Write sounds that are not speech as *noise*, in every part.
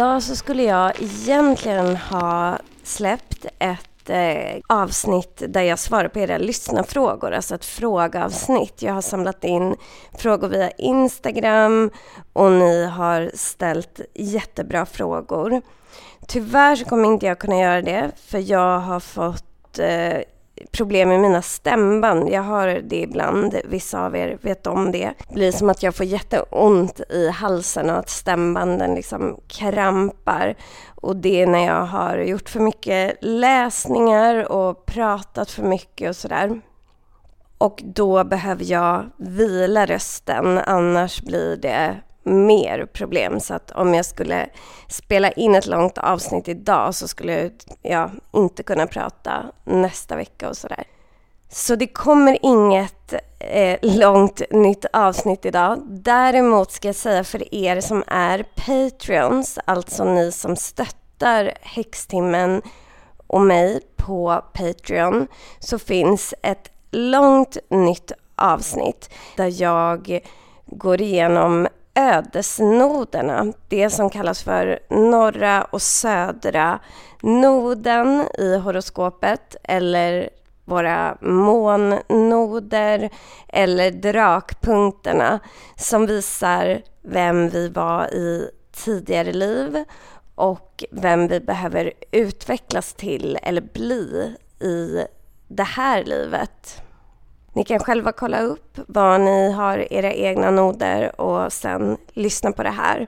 Idag så skulle jag egentligen ha släppt ett eh, avsnitt där jag svarar på era lyssnarfrågor, alltså ett frågeavsnitt. Jag har samlat in frågor via Instagram och ni har ställt jättebra frågor. Tyvärr så kommer inte jag kunna göra det för jag har fått eh, problem med mina stämband. Jag har det ibland, vissa av er vet om det. Det blir som att jag får jätteont i halsen och att stämbanden liksom krampar. Och det är när jag har gjort för mycket läsningar och pratat för mycket och sådär. Och då behöver jag vila rösten, annars blir det mer problem. Så att om jag skulle spela in ett långt avsnitt idag så skulle jag inte kunna prata nästa vecka och sådär. Så det kommer inget eh, långt nytt avsnitt idag. Däremot ska jag säga för er som är Patreons, alltså ni som stöttar Häxtimmen och mig på Patreon, så finns ett långt nytt avsnitt där jag går igenom ödesnoderna, det som kallas för norra och södra noden i horoskopet eller våra månnoder eller drakpunkterna som visar vem vi var i tidigare liv och vem vi behöver utvecklas till eller bli i det här livet. Ni kan själva kolla upp var ni har era egna noder och sen lyssna på det här.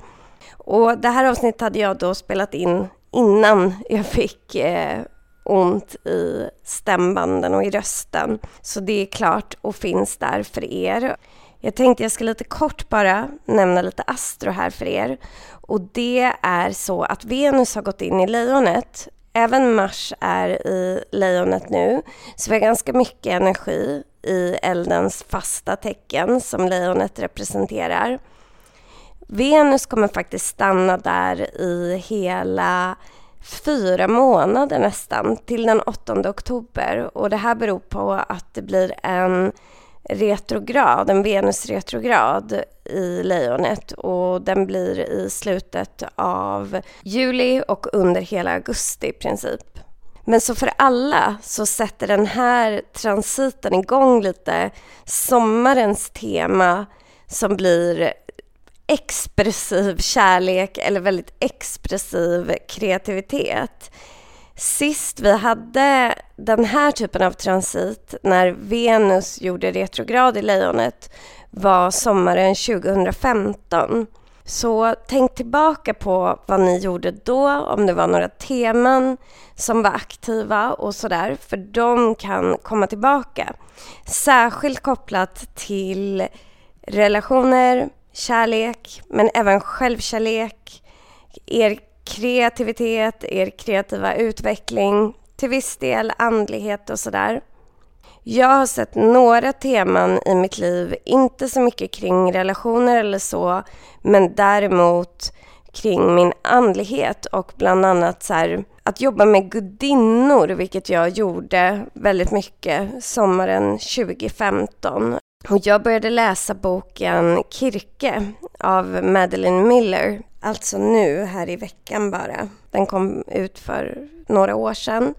Och det här avsnittet hade jag då spelat in innan jag fick eh, ont i stämbanden och i rösten. Så det är klart och finns där för er. Jag tänkte jag ska lite kort bara nämna lite astro här för er. Och det är så att Venus har gått in i lejonet. Även Mars är i lejonet nu, så vi har ganska mycket energi i eldens fasta tecken som lejonet representerar. Venus kommer faktiskt stanna där i hela fyra månader nästan, till den 8 oktober. Och det här beror på att det blir en retrograd, en Venus-retrograd i lejonet och den blir i slutet av juli och under hela augusti i princip. Men så för alla så sätter den här transiten igång lite sommarens tema som blir expressiv kärlek eller väldigt expressiv kreativitet. Sist vi hade den här typen av transit när Venus gjorde retrograd i lejonet var sommaren 2015. Så tänk tillbaka på vad ni gjorde då, om det var några teman som var aktiva och sådär, för de kan komma tillbaka. Särskilt kopplat till relationer, kärlek, men även självkärlek, er kreativitet, er kreativa utveckling, till viss del andlighet och sådär. Jag har sett några teman i mitt liv, inte så mycket kring relationer eller så, men däremot kring min andlighet och bland annat så här, att jobba med gudinnor, vilket jag gjorde väldigt mycket sommaren 2015. Och jag började läsa boken Kirke av Madeleine Miller, alltså nu här i veckan bara. Den kom ut för några år sedan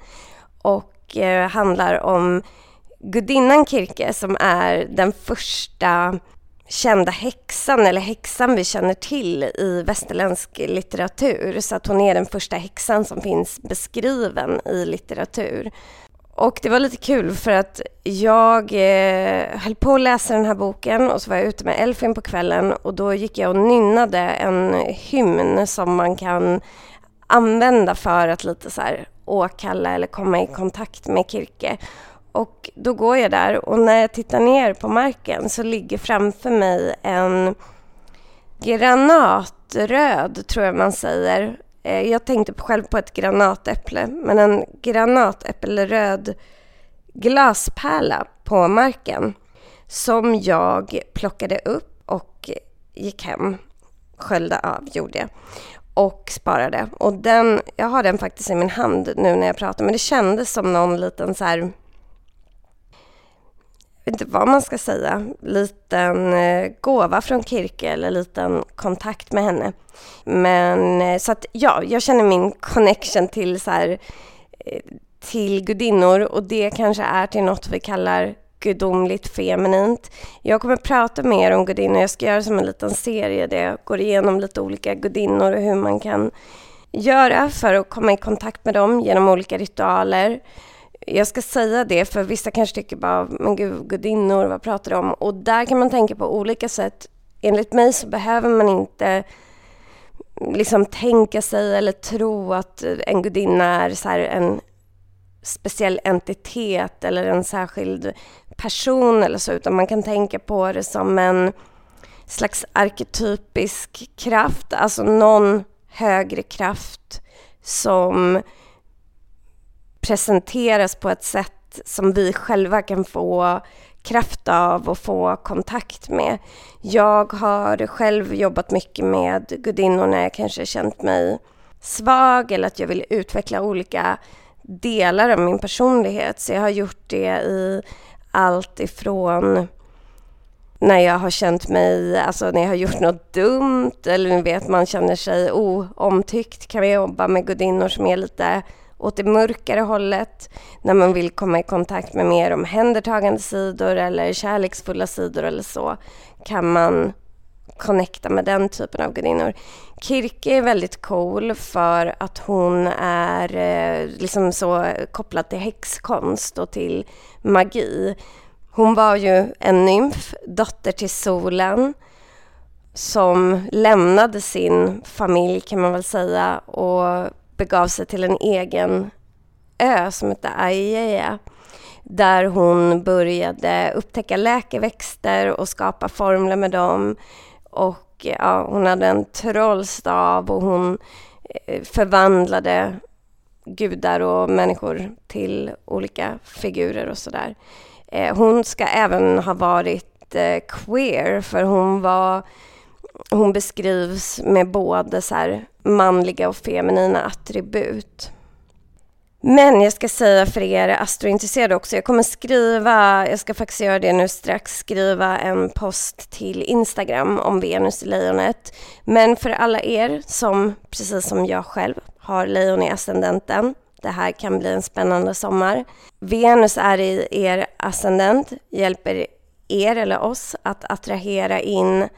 och eh, handlar om gudinnan Kirke som är den första kända häxan eller häxan vi känner till i västerländsk litteratur. Så att hon är den första häxan som finns beskriven i litteratur. Och det var lite kul för att jag eh, höll på att läsa den här boken och så var jag ute med Elfin på kvällen och då gick jag och nynnade en hymn som man kan använda för att lite så här åkalla eller komma i kontakt med Kirke. Och då går jag där och när jag tittar ner på marken så ligger framför mig en granatröd, tror jag man säger. Eh, jag tänkte själv på ett granatäpple, men en granatäppelröd glaspärla på marken som jag plockade upp och gick hem. Sköljde av, gjorde jag. Och sparade. Och den, jag har den faktiskt i min hand nu när jag pratar, men det kändes som någon liten så här vet inte vad man ska säga, liten eh, gåva från Kirke eller liten kontakt med henne. Men eh, så att ja, jag känner min connection till så här, eh, till gudinnor och det kanske är till något vi kallar gudomligt feminint. Jag kommer prata mer om gudinnor, jag ska göra som en liten serie där jag går igenom lite olika gudinnor och hur man kan göra för att komma i kontakt med dem genom olika ritualer. Jag ska säga det, för vissa kanske tycker bara, men gud, gudinnor, vad pratar du om? Och där kan man tänka på olika sätt. Enligt mig så behöver man inte mm, liksom tänka sig eller tro att eh, en gudinna är så en speciell entitet eller en särskild person eller så, utan man kan tänka på det som en slags arketypisk kraft, alltså någon högre kraft som presenteras på ett sätt som vi själva kan få kraft av och få kontakt med. Jag har själv jobbat mycket med gudinnor när jag kanske känt mig svag eller att jag vill utveckla olika delar av min personlighet. Så jag har gjort det i allt ifrån när jag har känt mig, alltså när jag har gjort något dumt eller ni vet man känner sig oomtyckt kan vi jobba med gudinnor som är lite åt det mörkare hållet. När man vill komma i kontakt med mer omhändertagande sidor eller kärleksfulla sidor eller så kan man connecta med den typen av gudinnor. Kirke är väldigt cool för att hon är eh, liksom så kopplad till häxkonst och till magi. Hon var ju en nymf, dotter till solen som lämnade sin familj kan man väl säga och begav sig till en egen ö som hette Aiea där hon började upptäcka läkeväxter och skapa formler med dem. Och ja, hon hade en trollstav och hon eh, förvandlade gudar och människor till olika figurer och sådär. Eh, hon ska även ha varit eh, queer för hon var hon beskrivs med både så här manliga och feminina attribut. Men jag ska säga för er astrointresserade också, jag kommer skriva, jag ska faktiskt göra det nu strax, skriva en post till Instagram om Venus i lejonet. Men för alla er som, precis som jag själv, har lejon i ascendenten, det här kan bli en spännande sommar. Venus är i er ascendent, hjälper er eller oss att attrahera in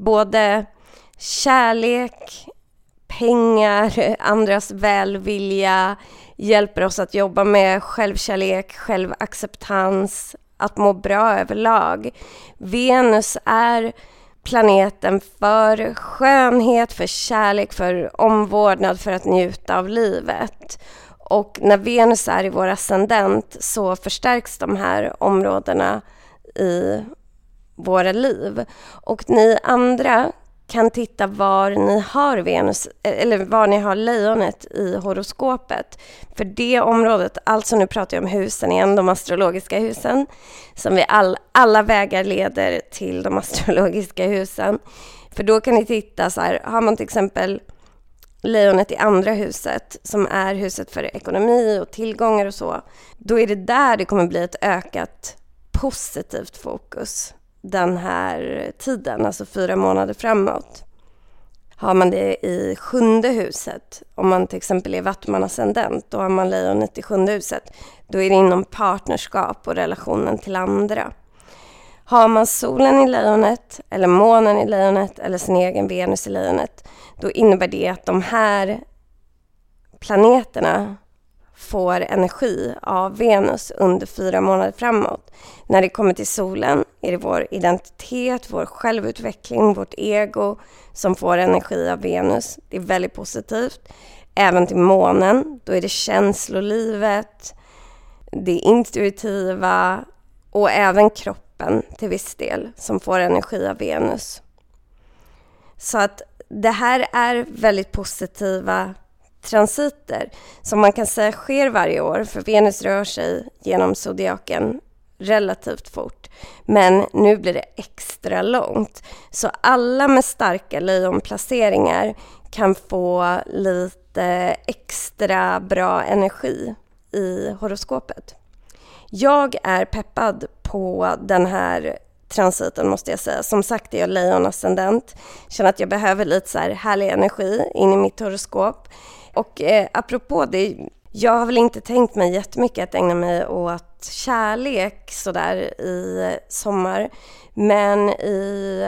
både kärlek, pengar, andras välvilja, hjälper oss att jobba med självkärlek, självacceptans, att må bra överlag. Venus är planeten för skönhet, för kärlek, för omvårdnad, för att njuta av livet. Och när Venus är i vår ascendent så förstärks de här områdena i våra liv. Och ni andra kan titta var ni har Venus, eh, eller var ni har lejonet i horoskopet. För det området, alltså nu pratar jag om husen igen, de astrologiska husen, som vi all, alla vägar leder till de *laughs* astrologiska husen. För då kan ni titta så här, har man till exempel lejonet i andra huset, som är huset för ekonomi och tillgångar och så, då är det där det kommer bli ett ökat positivt fokus den här tiden, alltså fyra månader framåt. Har man det i sjunde huset, om man till exempel är vattumanascendent, då har man lejonet i sjunde huset. Då är det inom partnerskap och relationen till andra. Har man solen i lejonet, eller månen i lejonet, eller sin egen Venus i lejonet, då innebär det att de här planeterna får energi av Venus under fyra månader framåt. När det kommer till solen är det vår identitet, vår självutveckling, vårt ego som får energi av Venus. Det är väldigt positivt. Även till månen, då är det känslolivet, det intuitiva och även kroppen till viss del som får energi av Venus. Så att det här är väldigt positiva transiter som man kan säga sker varje år, för Venus rör sig genom zodiaken relativt fort. Men nu blir det extra långt. Så alla med starka lejonplaceringar kan få lite extra bra energi i horoskopet. Jag är peppad på den här transiten måste jag säga. Som sagt är jag lejonascendent. Känner att jag behöver lite så här härlig energi in i mitt horoskop. Och eh, apropå det, jag har väl inte tänkt mig jättemycket att ägna mig åt kärlek sådär i sommar. Men i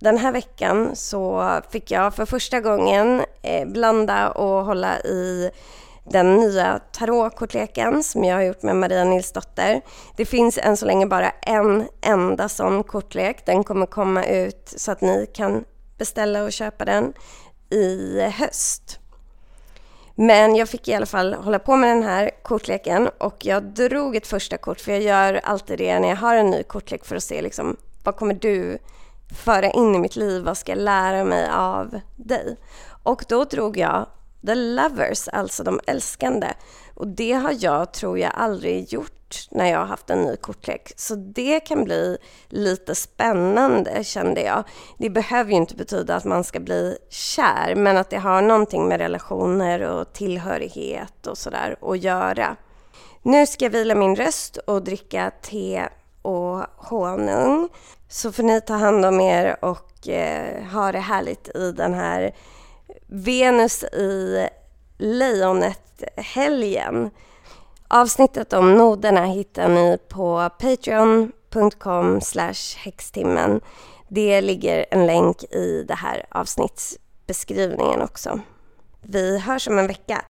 den här veckan så fick jag för första gången eh, blanda och hålla i den nya tarotkortleken som jag har gjort med Maria Nilsdotter. Det finns än så länge bara en enda sån kortlek. Den kommer komma ut så att ni kan beställa och köpa den i höst. Men jag fick i alla fall hålla på med den här kortleken och jag drog ett första kort för jag gör alltid det när jag har en ny kortlek för att se liksom vad kommer du föra in i mitt liv? Vad ska jag lära mig av dig? Och då drog jag The Lovers, alltså de älskande. Och det har jag, tror jag, aldrig gjort när jag har haft en ny kortlek. Så det kan bli lite spännande kände jag. Det behöver ju inte betyda att man ska bli kär, men att det har någonting med relationer och tillhörighet och sådär att göra. Nu ska jag vila min röst och dricka te och honung. Så får ni ta hand om er och eh, ha det härligt i den här Venus i lejonet-helgen. Avsnittet om noderna hittar ni på patreon.com häxtimmen. Det ligger en länk i det här avsnittsbeskrivningen också. Vi hörs om en vecka.